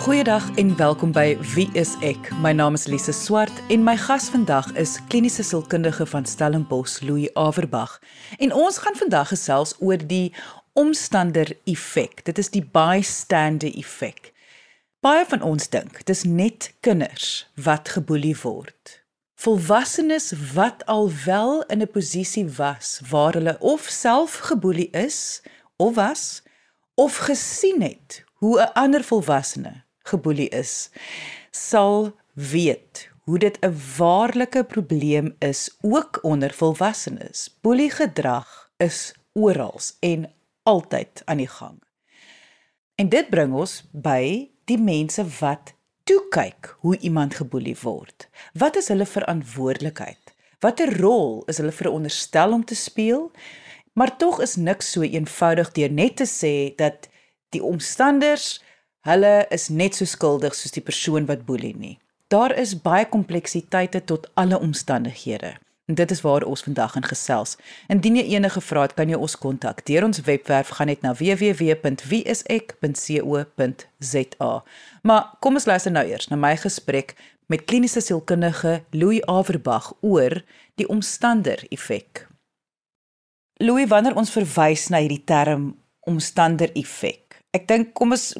Goeiedag en welkom by Wie is ek? My naam is Lise Swart en my gas vandag is kliniese sielkundige van Stellenbosch, Louis Averbag. En ons gaan vandag gesels oor die omstander effek. Dit is die bystander effek. Baie van ons dink dis net kinders wat geboelie word. Volwassenes wat al wel in 'n posisie was waar hulle of self geboelie is of was of gesien het hoe 'n ander volwassene geboelie is, sal weet hoe dit 'n waarlike probleem is ook onder volwassenes. Boelie gedrag is oral en altyd aan die gang. En dit bring ons by die mense wat toe kyk hoe iemand geboelie word. Wat is hulle verantwoordelikheid? Watter rol is hulle veronderstel om te speel? Maar tog is niks so eenvoudig deur net te sê dat die omstanders Hulle is net so skuldig soos die persoon wat boelie nie. Daar is baie kompleksiteite tot alle omstandighede. En dit is waar ons vandag in gesels. Indien jy enige vrae het, kan jy ons kontak. Deur ons webwerf gaan net na www.wieisek.co.za. Maar kom ons luister nou eers na my gesprek met kliniese sielkundige Louis Averbag oor die omstander effek. Louis, wanneer ons verwys na hierdie term omstander effek. Ek dink kom ons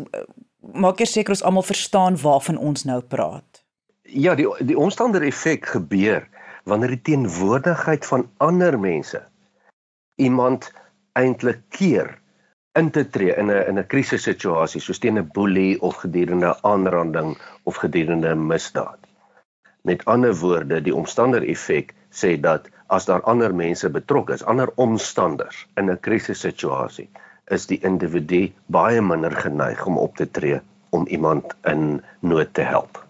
maak eers seker ons almal verstaan waarvan ons nou praat. Ja, die die omstander effek gebeur wanneer die teenwoordigheid van ander mense iemand eintlik keer in te tree in 'n in 'n krisissituasie soos teen 'n boelie of gedurende aanranding of gedurende misdaad. Met ander woorde, die omstander effek sê dat as daar ander mense betrokke is, ander omstanders in 'n krisissituasie, is die individu baie minder geneig om op te tree om iemand in nood te help.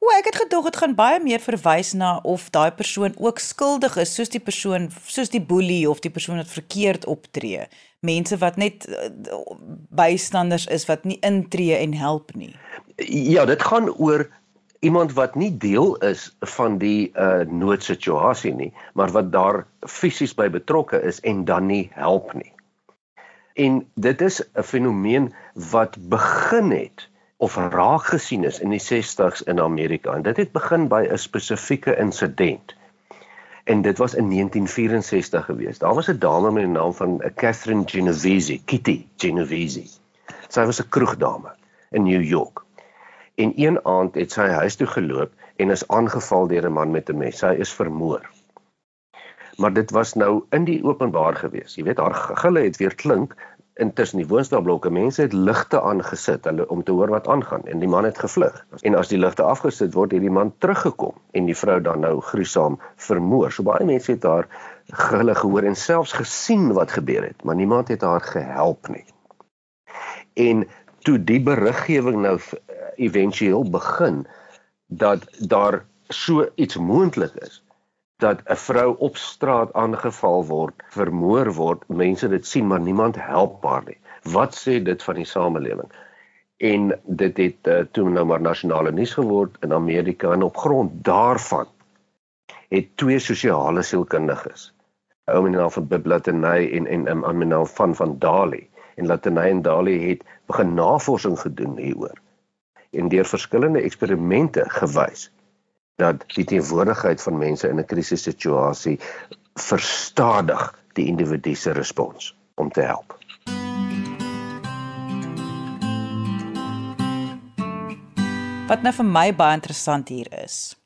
O, ek het gedog dit gaan baie meer verwys na of daai persoon ook skuldig is soos die persoon soos die boelie of die persoon wat verkeerd optree. Mense wat net eh, bystanders is wat nie intree en help nie. Ja, dit gaan oor iemand wat nie deel is van die uh noodsituasie nie, maar wat daar fisies by betrokke is en dan nie help nie. En dit is 'n fenomeen wat begin het of raak gesien is in die 60s in Amerika. En dit het begin by 'n spesifieke insident. En dit was in 1964 gewees. Daar was 'n dame met die naam van Catherine Genovese, Kitty Genovese. Sy was 'n kroegdame in New York. En een aand het sy huis toe geloop en is aangeval deur 'n man met 'n mes. Sy is vermoor maar dit was nou in die openbaar gewees. Jy weet haar gille het weer klink intussen die woonstelblokke. Mense het ligte aangesit hulle om te hoor wat aangaan en die man het gevlug. En as die ligte afgesit word, het die man teruggekom en die vrou dan nou gruisam vermoor. So baie mense het haar gille gehoor en selfs gesien wat gebeur het, maar niemand het haar gehelp nie. En toe die beriggewing nou éventueel begin dat daar so iets moontlik is dat 'n vrou op straat aangeval word, vermoor word, mense dit sien maar niemand help haar nie. Wat sê dit van die samelewing? En dit het uh, toe nou maar nasionale nuus geword in Amerika en op grond daarvan het twee sosiale sielkundiges, ou die naam van Biblatenay en en um, naam van van Dali en Latenay en Dali het begin navorsing gedoen hieroor en deur verskillende eksperimente gewys dat die teenwoordigheid van mense in 'n krisissituasie verstadig die individu se respons om te help. Wat nou vir my baie interessant hier is.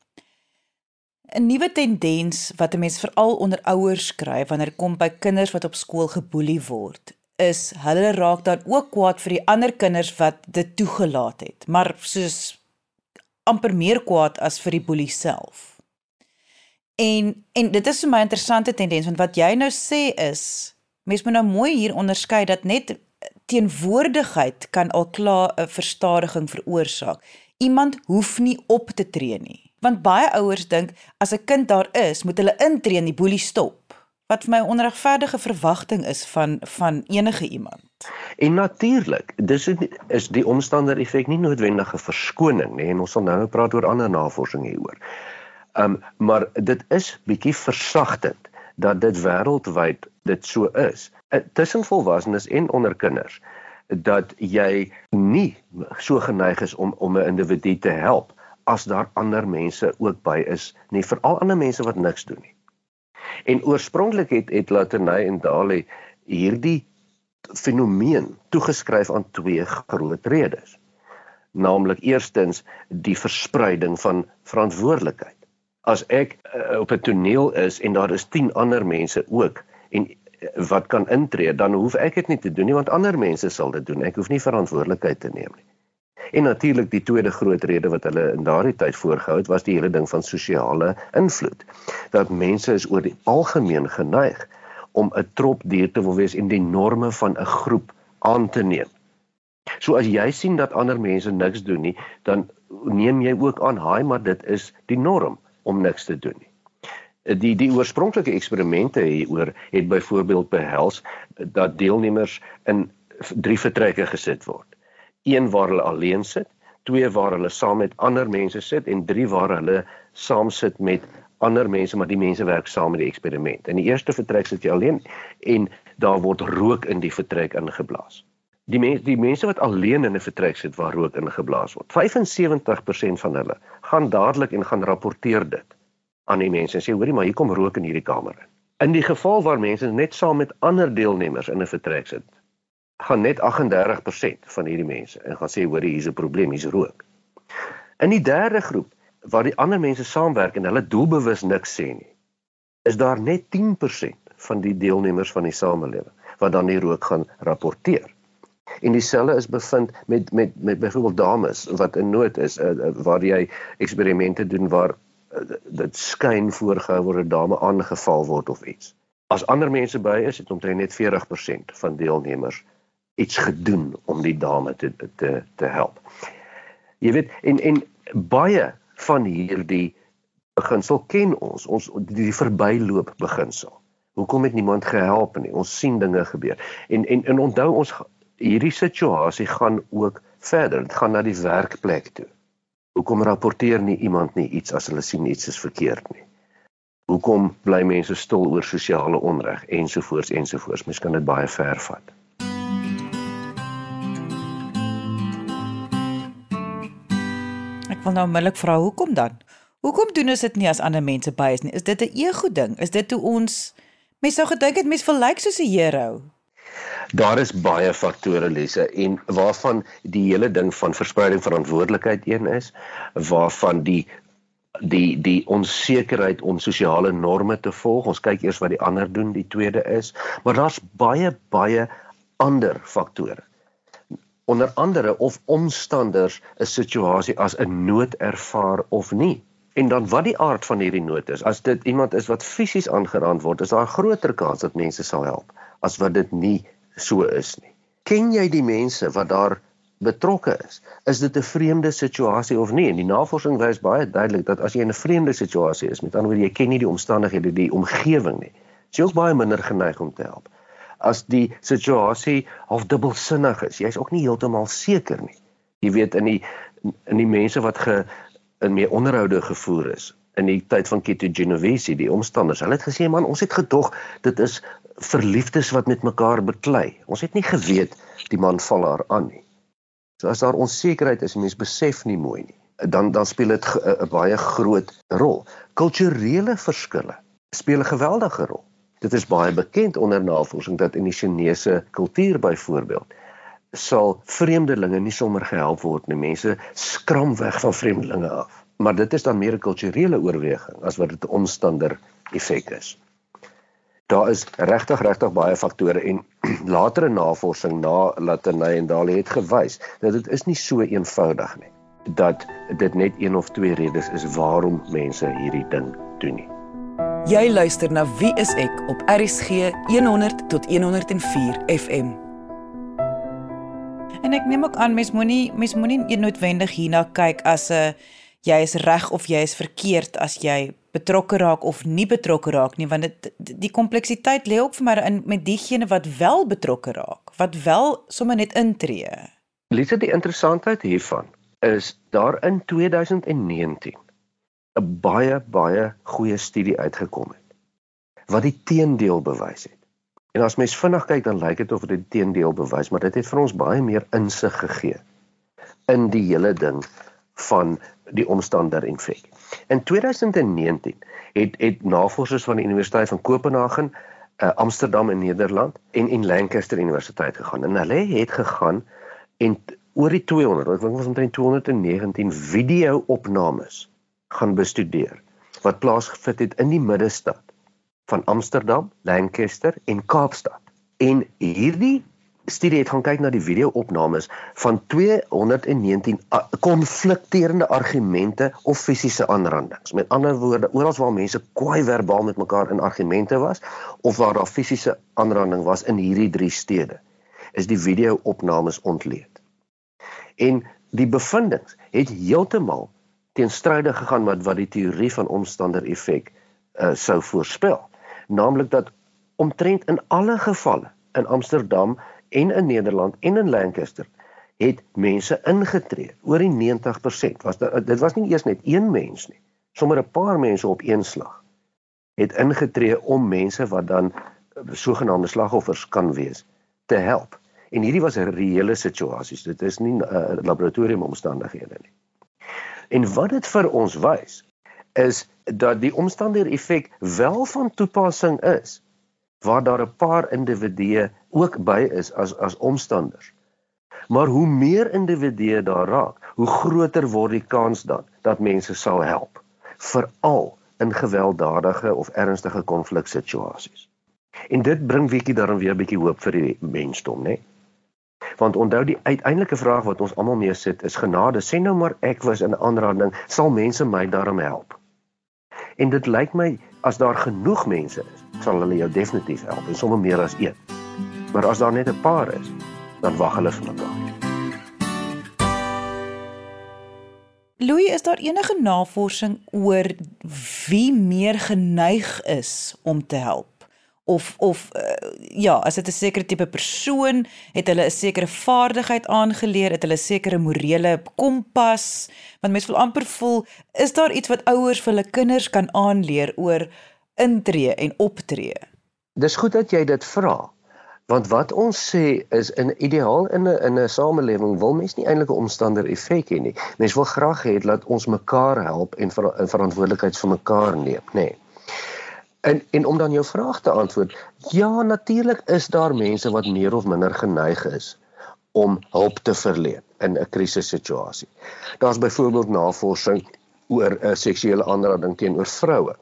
'n Nuwe tendens wat 'n mens veral onder ouers kry wanneer dit kom by kinders wat op skool geboelie word, is hulle raak dan ook kwaad vir die ander kinders wat dit toegelaat het. Maar soos amper meer kwaad as vir die boelie self. En en dit is vir my 'n interessante tendens want wat jy nou sê is mens moet nou mooi hier onderskei dat net teenwoordigheid kan al klaar 'n verstadiging veroorsaak. Iemand hoef nie op te tree nie. Want baie ouers dink as 'n kind daar is, moet hulle intree en die boelie stop wat vir my onregverdige verwagting is van van enige iemand. En natuurlik, dis is die omstander effek nie noodwendig 'n verskoning nie en ons sal nou praat oor ander navorsing hieroor. Um maar dit is bietjie versagtend dat dit wêreldwyd dit so is. Eh, tussen volwassenes en onder kinders dat jy nie so geneig is om om 'n individu te help as daar ander mense ook by is, nie veral ander mense wat niks doen nie. En oorspronklik het het Laternay en Dali hierdie fenomeen toegeskryf aan twee groot redes. Naamlik eerstens die verspreiding van verantwoordelikheid. As ek uh, op 'n toneel is en daar is 10 ander mense ook en wat kan intree, dan hoef ek dit nie te doen nie want ander mense sal dit doen. Ek hoef nie verantwoordelikheid te neem nie. En natuurlik die tweede groot rede wat hulle in daardie tyd voorgehou het, was die hele ding van sosiale invloed. Dat mense is oor die algemeen geneig om 'n trop dier te wil wees en die norme van 'n groep aan te neem. So as jy sien dat ander mense niks doen nie, dan neem jy ook aan, "Haai, maar dit is die norm om niks te doen nie." die die oorspronklike eksperimente hieroor het byvoorbeeld behels dat deelnemers in drie vertrekke gesit word. Een waar hulle alleen sit, twee waar hulle saam met ander mense sit en drie waar hulle saam sit met ander mense maar die mense werk saam met die eksperiment. In die eerste vertrek sit jy alleen en daar word rook in die vertrek ingeblaas. Die mense die mense wat alleen in 'n vertrek sit waar rook ingeblaas word, 75% van hulle gaan dadelik en gaan rapporteer dit aan die mense en sê hoorie maar hier kom rook in hierdie kamer in. In die geval waar mense net saam met ander deelnemers in 'n vertrek sit, gaan net 38% van hierdie mense en gaan sê hoorie hier's 'n probleem, hier's rook. In die derde groep waar die ander mense saamwerk en hulle doelbewus niks sê nie, is daar net 10% van die deelnemers van die samelewing wat dan die rook gaan rapporteer. En dieselfde is bevind met met met byvoorbeeld dames wat in nood is uh, uh, waar jy eksperimente doen waar dit skyn voorgehou word 'n dame aangeval word of iets. As ander mense by is, het omtrent net 40% van deelnemers iets gedoen om die dame te te te help. Jy weet en en baie van hierdie beginsel ken ons, ons die verbyloop beginsel. Hoekom het niemand gehelp nie? Ons sien dinge gebeur. En en en onthou ons hierdie situasie gaan ook verder. Dit gaan na die werkplek toe. Hoekom rapporteer nie iemand nie iets as hulle sien iets is verkeerd nie? Hoekom bly mense stil oor sosiale onreg ensovoorts ensovoorts? Mens kan dit baie ver vat. Wil nou onmiddellik vra hoekom dan? Hoekom doen ons dit nie as ander mense by is nie? Is dit 'n ego ding? Is dit hoe ons mense sou gedink het mense wil lyk like soos 'n hero? Daar is baie faktore lesse en waarvan die hele ding van verspreiding verantwoordelikheid een is, waarvan die die die onsekerheid om sosiale norme te volg. Ons kyk eers wat die ander doen, die tweede is, maar daar's baie baie ander faktore. Onder andere of omstanders 'n situasie as 'n nood ervaar of nie. En dan wat die aard van hierdie nood is. As dit iemand is wat fisies aangeraak word, is daar 'n groter kans dat mense sal help as wat dit nie so is nie. Ken jy die mense wat daar betrokke is? Is dit 'n vreemde situasie of nie? En die navorsing wys baie duidelik dat as jy in 'n vreemde situasie is, met ander woorde jy ken nie die omstandighede, die omgewing nie, is jy ook baie minder geneig om te help. As die situasie half dubbelsinnig is, jy's ook nie heeltemal seker nie. Jy weet in die in die mense wat ge in meer onderhoude gevoer is in die tyd van Kito Genovese, die omstanders. Hulle het gesê man, ons het gedog dit is verliefdes wat met mekaar beklei. Ons het nie geweet die man val haar aan nie. So as daar onsekerheid is, mense besef nie mooi nie, dan dan speel dit 'n baie groot rol. Kulturele verskille speel 'n geweldige rol. Dit is baie bekend onder navorsing dat in die Chinese kultuur byvoorbeeld sal vreemdelinge nie sommer gehelp word nie. Mense skram weg van vreemdelinge af maar dit is dan meer 'n kulturele oorweging as wat dit 'n omstander effek is. Daar is regtig regtig baie faktore en latere navorsing na Latynai en Dali het gewys dat dit is nie so eenvoudig nie dat dit net een of twee redes is waarom mense hierdie ding doen nie. Jy luister na Wie is ek op RCG 100 tot 104 FM. En ek neem ook aan mens moenie mens moenie noodwendig hierna kyk as 'n jy is reg of jy is verkeerd as jy betrokke raak of nie betrokke raak nie want dit die kompleksiteit lê ook vir my in met diegene wat wel betrokke raak wat wel sommer net intree. Lise die interessantheid hiervan is daar in 2019 'n baie baie goeie studie uitgekom het wat die teendeel bewys het. En as mens vinnig kyk dan lyk dit of dit teendeel bewys, maar dit het vir ons baie meer insig gegee in die hele ding van die omstander infek. In 2019 het het navorsers van die Universiteit van Kopenhagen, uh, Amsterdam in Nederland en en Lancaster Universiteit gegaan. En hulle het gegaan en oor die 200, ek dink was omtrent 219 video-opnames gaan bestudeer wat plaasgevind het in die middestad van Amsterdam, Lancaster en Kaapstad. En hierdie studie het gaan kyk na die video-opnames van 219 konflikterende argumente of fisiese aanrandings. Met ander woorde, oral waar mense kwaai verbaal met mekaar in argumente was of waar daar fisiese aanranding was in hierdie drie stede, is die video-opnames ontleed. En die bevindinge het heeltemal teenstrydig gegaan met wat die teorie van omstander effek uh, sou voorspel, naamlik dat omtrent in alle gevalle in Amsterdam en in Nederland en in Lancaster het mense ingetree. Oor die 90% was dit dit was nie eers net een mens nie. Sommer 'n paar mense op een slag het ingetree om mense wat dan sogenaamde slagoffers kan wees te help. En hierdie was 'n reële situasies. Dit is nie uh, eh, laboratoriumomstandighede nie. En wat dit vir ons wys is dat die omstandighede effek wel van toepassing is waar daar 'n paar individue ook by is as as omstanders. Maar hoe meer individue daar raak, hoe groter word die kans dan dat mense sal help, veral in gewelddadige of ernstige konfliksituasies. En dit bring bietjie dan weer 'n bietjie hoop vir die mensdom, né? Want onthou die uiteindelike vraag wat ons almal mee sit is genade. Sê nou maar ek was in 'n aanranding, sal mense my daarmee help? En dit lyk my as daar genoeg mense is, sal hulle jou definitief help en sommer meer as een. Maar as daar net 'n paar is, dan wag hulle vir mekaar. Louis, is daar enige navorsing oor wie meer geneig is om te help? Of of uh, ja, as dit 'n sekere tipe persoon het hulle 'n sekere vaardigheid aangeleer, het hulle 'n sekere morele kompas, want mense wil amper voel is daar iets wat ouers vir hulle kinders kan aanleer oor intree en optree. Dis goed dat jy dit vra. Want wat ons sê is in ideaal in 'n in 'n samelewing wil mens nie eintlik 'n omstander effek hê nie. Mens wil graag hê dat ons mekaar help en ver, verantwoordelikheid vir mekaar neem, nê. Nee. En en om dan jou vraag te antwoord, ja, natuurlik is daar mense wat meer of minder geneig is om hulp te verleen in 'n krisissituasie. Daar's byvoorbeeld navorsing oor 'n uh, seksuele aanranding teenoor vroue.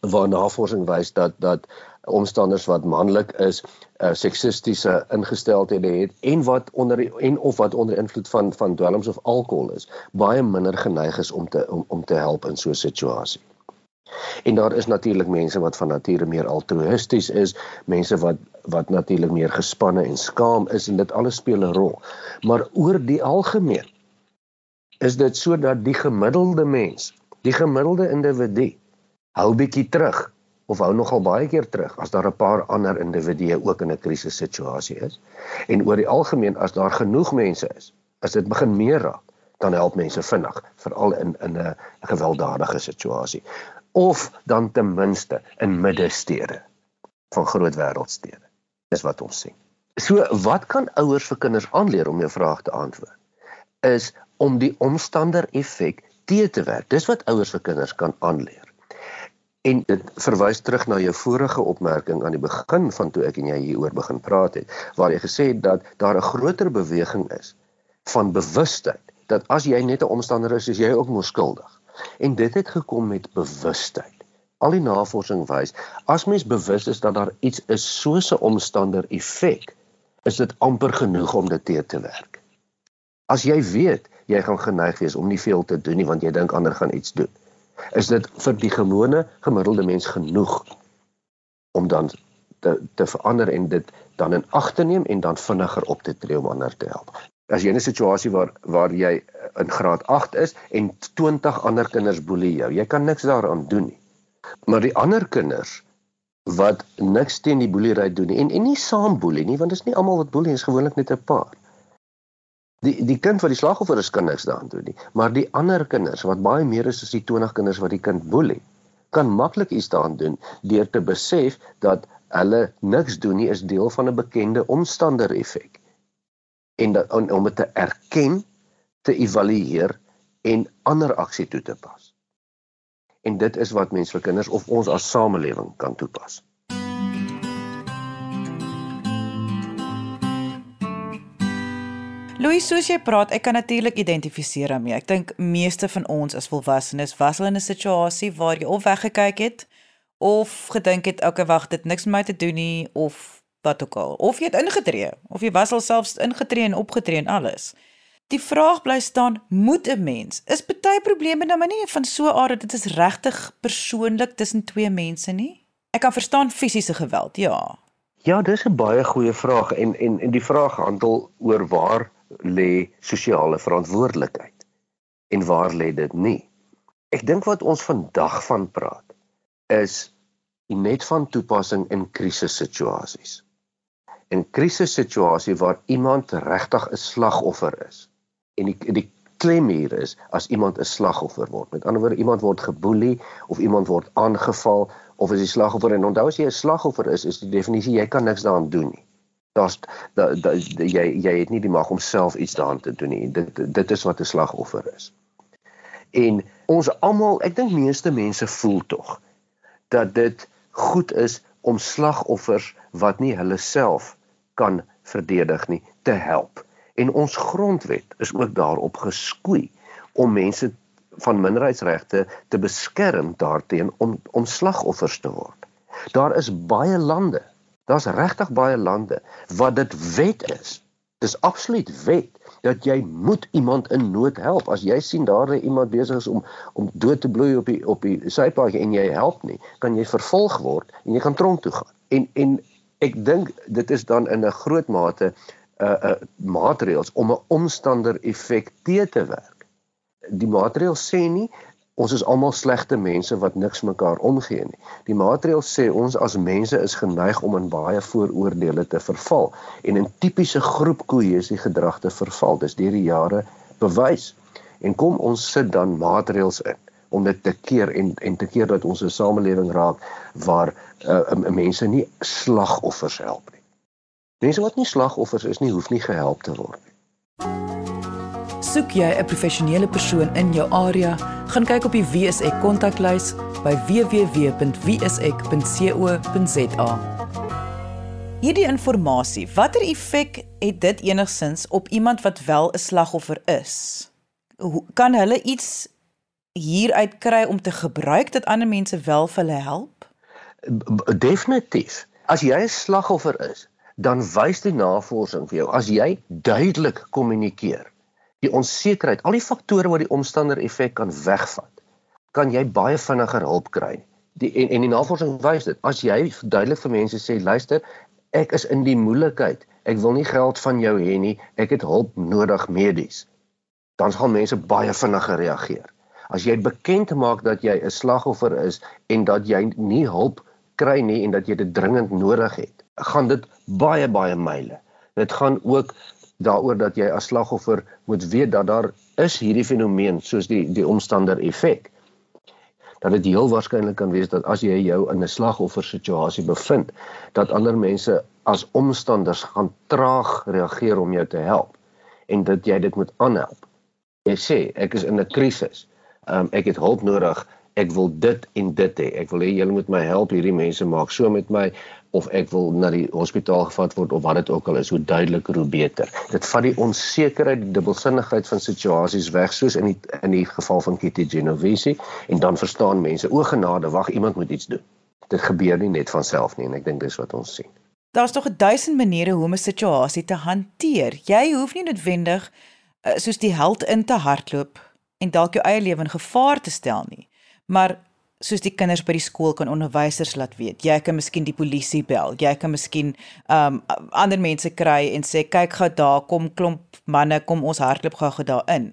Waar navorsing wys dat dat omstanders wat manlik is, uh, seksistiese ingesteldhede het en wat onder en of wat onder invloed van van dwelms of alkohol is, baie minder geneig is om te om, om te help in so 'n situasie. En daar is natuurlik mense wat van nature meer altruïsties is, mense wat wat natuurlik meer gespanne en skaam is en dit alles speel 'n rol. Maar oor die algemeen is dit sodat die gemiddelde mens, die gemiddelde individu hou bietjie terug of hou nogal baie keer terug as daar 'n paar ander individue ook in 'n krisissituasie is. En oor die algemeen as daar genoeg mense is, as dit begin meer raak, dan help mense vinnig, veral in in 'n gewelddadige situasie of dan ten minste in middestede van groot wêreldstede. Dis wat ons sien. So wat kan ouers vir kinders aanleer om jou vraag te antwoord? Is om die omstander effek te te werk. Dis wat ouers vir kinders kan aanleer. En dit verwys terug na jou vorige opmerking aan die begin van toe ek en jy hieroor begin praat het, waar jy gesê het dat daar 'n groter beweging is van bewustheid dat as jy net 'n omstander is, is jy ook mos skuldig. En dit het gekom met bewustheid. Al die navorsing wys as mens bewus is dat daar iets is soos 'n omstander effek, is dit amper genoeg om dit te te werk. As jy weet jy gaan geneig wees om nie veel te doen nie want jy dink ander gaan iets doen, is dit vir die gewone gemiddelde mens genoeg om dan te te verander en dit dan in ag te neem en dan vinniger op te tree om ander te help as jy in 'n situasie waar waar jy in graad 8 is en 20 ander kinders boelie jou, jy kan niks daaraan doen nie. Maar die ander kinders wat niks teen die boelery doen nie en en nie saam boelie nie, want dit is nie almal wat boelie is gewoonlik net 'n paar. Die die kind wat die slagoffer is kan niks daaraan doen nie, maar die ander kinders wat baie meer is as die 20 kinders wat die kind boelie, kan maklik iets daaraan doen deur te besef dat hulle niks doen nie is deel van 'n bekende omstander effek. En dat, om, om dit te erken, te evalueer en ander aksie toe te pas. En dit is wat mense vir kinders of ons as samelewing kan toepas. Louis, soos jy praat, ek kan natuurlik identifiseer daarmee. Ek dink meeste van ons as volwassenes was al in 'n situasie waar jy of weggekyk het of gedink het, okay, wag, dit niks met my te doen nie of wat ook al. Of jy het ingetree of jy was al selfs ingetree en opgetree en alles. Die vraag bly staan, moet 'n mens? Is baie probleme nou maar nie van so 'n aard dit is regtig persoonlik tussen twee mense nie? Ek kan verstaan fisiese geweld, ja. Ja, dis 'n baie goeie vraag en en en die vraag handel oor waar lê sosiale verantwoordelikheid en waar lê dit nie? Ek dink wat ons vandag van praat is net van toepassing in krisissituasies. In krisissituasie waar iemand regtig 'n slagoffer is. En die die klem hier is as iemand 'n slagoffer word. Met ander woorde, iemand word geboelie of iemand word aangeval of is die slagoffer en onthou as jy 'n slagoffer is, is die definisie jy kan niks daaraan doen nie daar's da, da, da, jy jy het nie die mag om self iets daaraan te doen nie. Dit dit is wat 'n slagoffer is. En ons almal, ek dink meeste mense voel tog dat dit goed is om slagoffers wat nie hulle self kan verdedig nie te help. En ons grondwet is ook daarop geskoei om mense van minderheidsregte te beskerm daarteenoor om om slagoffers te word. Daar is baie lande Daar's regtig baie lande wat dit wet is. Dis absoluut wet dat jy moet iemand in nood help. As jy sien daar is iemand besig om om dood te bloei op die op die sypaadjie en jy help nie, kan jy vervolg word en jy gaan tronk toe gaan. En en ek dink dit is dan in 'n groot mate 'n uh, 'n uh, maatreëls om 'n omstander effek te te werk. Die maatreëls sê nie ons is almal slegte mense wat niks mekaar omgee nie. Die maatreël sê ons as mense is geneig om in baie vooroordeele te verval en in tipiese groepkohesie gedrag te verval. Dis deur die jare bewys. En kom ons sit dan maatreëls in om dit te keer en en te keer dat ons 'n samelewing raak waar uh, mense nie slagoffers help nie. Mense wat nie slagoffers is nie, hoef nie gehelp te word nie. Soek jy 'n professionele persoon in jou area? Gaan kyk op die WSE kontaklys by www.wsek.co.za. Hierdie inligting, watter effek het dit enigsins op iemand wat wel 'n slagoffer is? Kan hulle iets hieruit kry om te gebruik dat ander mense wel vir hulle help? Definitief. As jy 'n slagoffer is, dan wys die navorsing vir jou as jy duidelik kommunikeer die onsekerheid, al die faktore wat die omstander effek kan wegvat, kan jy baie vinniger hulp kry. Die en en die navorsing wys dit. As jy duidelik vir mense sê, luister, ek is in die moeilikheid. Ek wil nie geld van jou hê nie. Ek het hulp nodig medies. Dan sal mense baie vinniger reageer. As jy bekend maak dat jy 'n slagoffer is en dat jy nie hulp kry nie en dat jy dit dringend nodig het, gaan dit baie baie myle. Dit gaan ook daaroor dat jy as slagoffer moet weet dat daar is hierdie fenomeen soos die die omstander effek dat dit heel waarskynlik kan wees dat as jy jou in 'n slagoffer situasie bevind dat ander mense as omstanders gaan traag reageer om jou te help en dat jy dit moet aanhelp. Jy sê ek is in 'n krisis. Um, ek het hulp nodig ek wil dit en dit hê. Ek wil hê julle moet my help hierdie mense maak so met my of ek wil na die hospitaal gevat word of wat dit ook al is, hoe duideliker hoe beter. Dit vat die onsekerheid, die dubbelsinnigheid van situasies weg soos in die in die geval van Kitty Genovese en dan verstaan mense, o genade, wag, iemand moet iets doen. Dit gebeur nie net van self nie en ek dink dis wat ons sien. Daar's tog 'n duisend maniere hoe om 'n situasie te hanteer. Jy hoef nie noodwendig uh, soos die held in te hardloop en dalk jou eie lewe in gevaar te stel nie. Maar soos die kinders by die skool kan onderwysers laat weet. Jy kan miskien die polisie bel. Jy kan miskien um ander mense kry en sê kyk gou daar kom klomp manne kom ons hardloop gou daarin.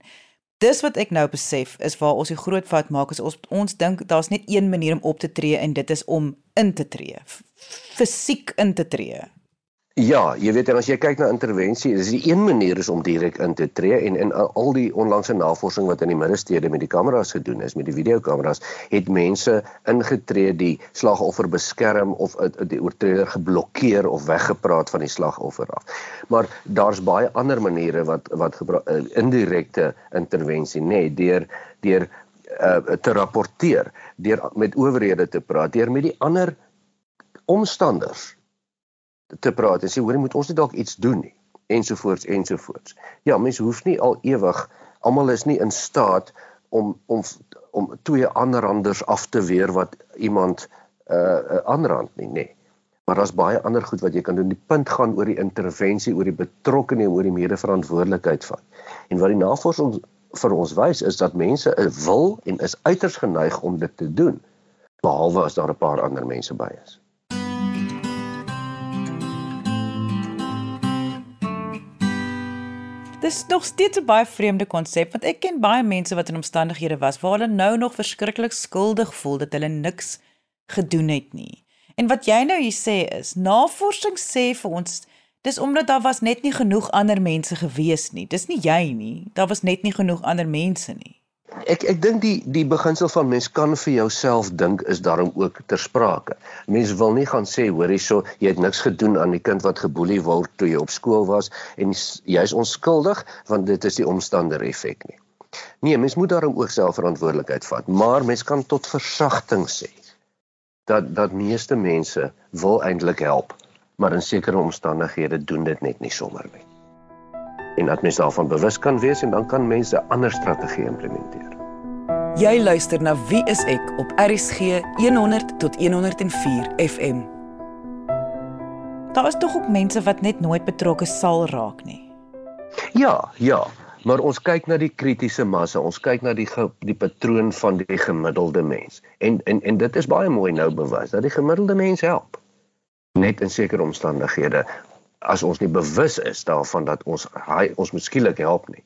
Dis wat ek nou besef is waar ons die groot fout maak is ons ons dink daar's net een manier om op te tree en dit is om in te tree. Fisiek in te tree. Ja, jy weet en as jy kyk na intervensie, is die een manier is om direk in te tree en in al die onlangse navorsing wat in die middestede met die kameras gedoen is, met die videokameras, het mense ingetree die slagoffer beskerm of die oortreder geblokkeer of weggepraat van die slagoffer af. Maar daar's baie ander maniere wat wat eh, indirekte intervensie nê, nee, deur deur uh, te rapporteer, deur met owerhede te praat, deur met die ander omstanders te praat en sê hoor moet ons net dalk iets doen nie ensovoorts ensovoorts. Ja, mense hoef nie al ewig almal is nie in staat om om om twee ander anders af te weer wat iemand 'n uh, 'n ander hand nie. Nee. Maar daar's baie ander goed wat jy kan doen. Die punt gaan oor die intervensie, oor die betrokkenheid, oor die medeverantwoordelikheid van. En wat die navorsing vir ons wys is dat mense wil en is uiters geneig om dit te doen behalwe as daar 'n paar ander mense by is. Dis nog steeds 'n baie vreemde konsep want ek ken baie mense wat in omstandighede was waar hulle nou nog verskriklik skuldig voel dat hulle niks gedoen het nie. En wat jy nou hier sê is, navorsing sê vir ons dis omdat daar was net nie genoeg ander mense gewees nie. Dis nie jy nie. Daar was net nie genoeg ander mense nie. Ek ek dink die die beginsel van mens kan vir jouself dink is daarom ook ter sprake. Mense wil nie gaan sê hoor hierso jy het niks gedoen aan die kind wat geboelie word toe jy op skool was en jy's onskuldig want dit is die omstander effek nie. Nee, mens moet daarom ook self verantwoordelikheid vat, maar mens kan tot versagting sê dat dat meeste mense wil eintlik help, maar in sekere omstandighede doen dit net nie sommer nie en dat mens daarvan bewus kan wees en dan kan mense ander strategie implementeer. Jy luister na Wie is ek op RSG 100 tot 104 FM. Daar is tog ook mense wat net nooit betrokke sal raak nie. Ja, ja, maar ons kyk na die kritiese massa, ons kyk na die die patroon van die gemiddelde mens. En en en dit is baie mooi nou bewys dat die gemiddelde mens help net in sekere omstandighede as ons nie bewus is daarvan dat ons hy ons miskielik help nie,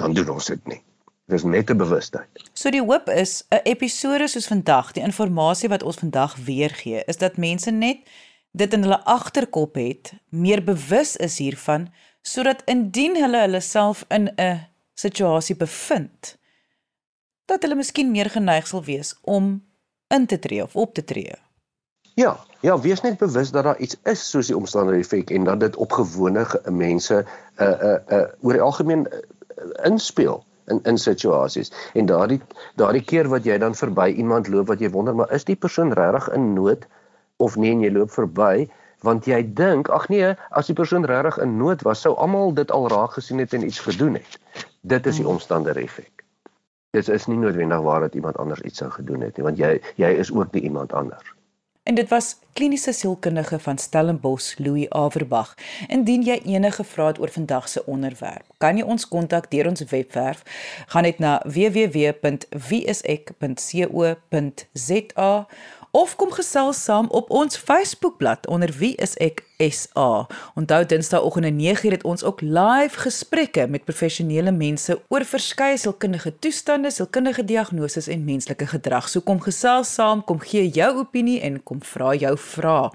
dan doen ons dit nie. Dis net 'n bewustheid. So die hoop is 'n episode soos vandag, die inligting wat ons vandag weergee, is dat mense net dit in hulle agterkop het, meer bewus is hiervan sodat indien hulle hulle self in 'n situasie bevind, dat hulle miskien meer geneig sal wees om in te tree of op te tree. Ja, ja, wees net bewus dat daar iets is soos die omstandighede effek en dat dit op gewone mense uh uh uh oor die algemeen uh, inspel in in situasies. En daardie daardie keer wat jy dan verby iemand loop wat jy wonder maar is die persoon regtig in nood of nee en jy loop verby want jy dink ag nee as die persoon regtig in nood was sou almal dit al raak gesien het en iets gedoen het. Dit is die hmm. omstandighede effek. Dit is nie noodwendig waar dat iemand anders iets sou gedoen het nie want jy jy is ook nie iemand anders. En dit was kliniese sielkundige van Stellenbosch, Louis Averbag. Indien jy enige vrae het oor vandag se onderwerp, kan jy ons kontak deur ons webwerf. Gaan net na www.wieisek.co.za of kom gesels saam op ons Facebookblad onder Wie is ek SA. Onthou Dinsdagoggend 9:00 het ons ook live gesprekke met professionele mense oor verskeie sielkundige toestande, sielkundige diagnoses en menslike gedrag. So kom gesels saam, kom gee jou opinie en kom vra jou vrae.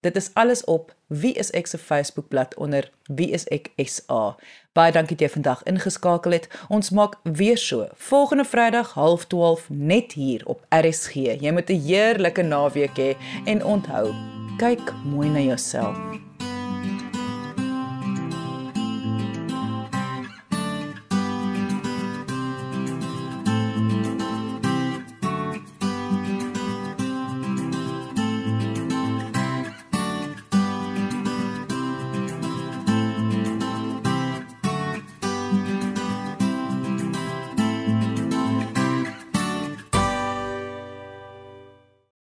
Dit is alles op Wie is ek se Facebookblad onder Wie is ek SA. Baie dankie dat jy vandag ingeskakel het. Ons maak weer so volgende Vrydag 12:30 net hier op RSG. Jy moet 'n heerlike naweek hê en onthou, kyk mooi na jouself.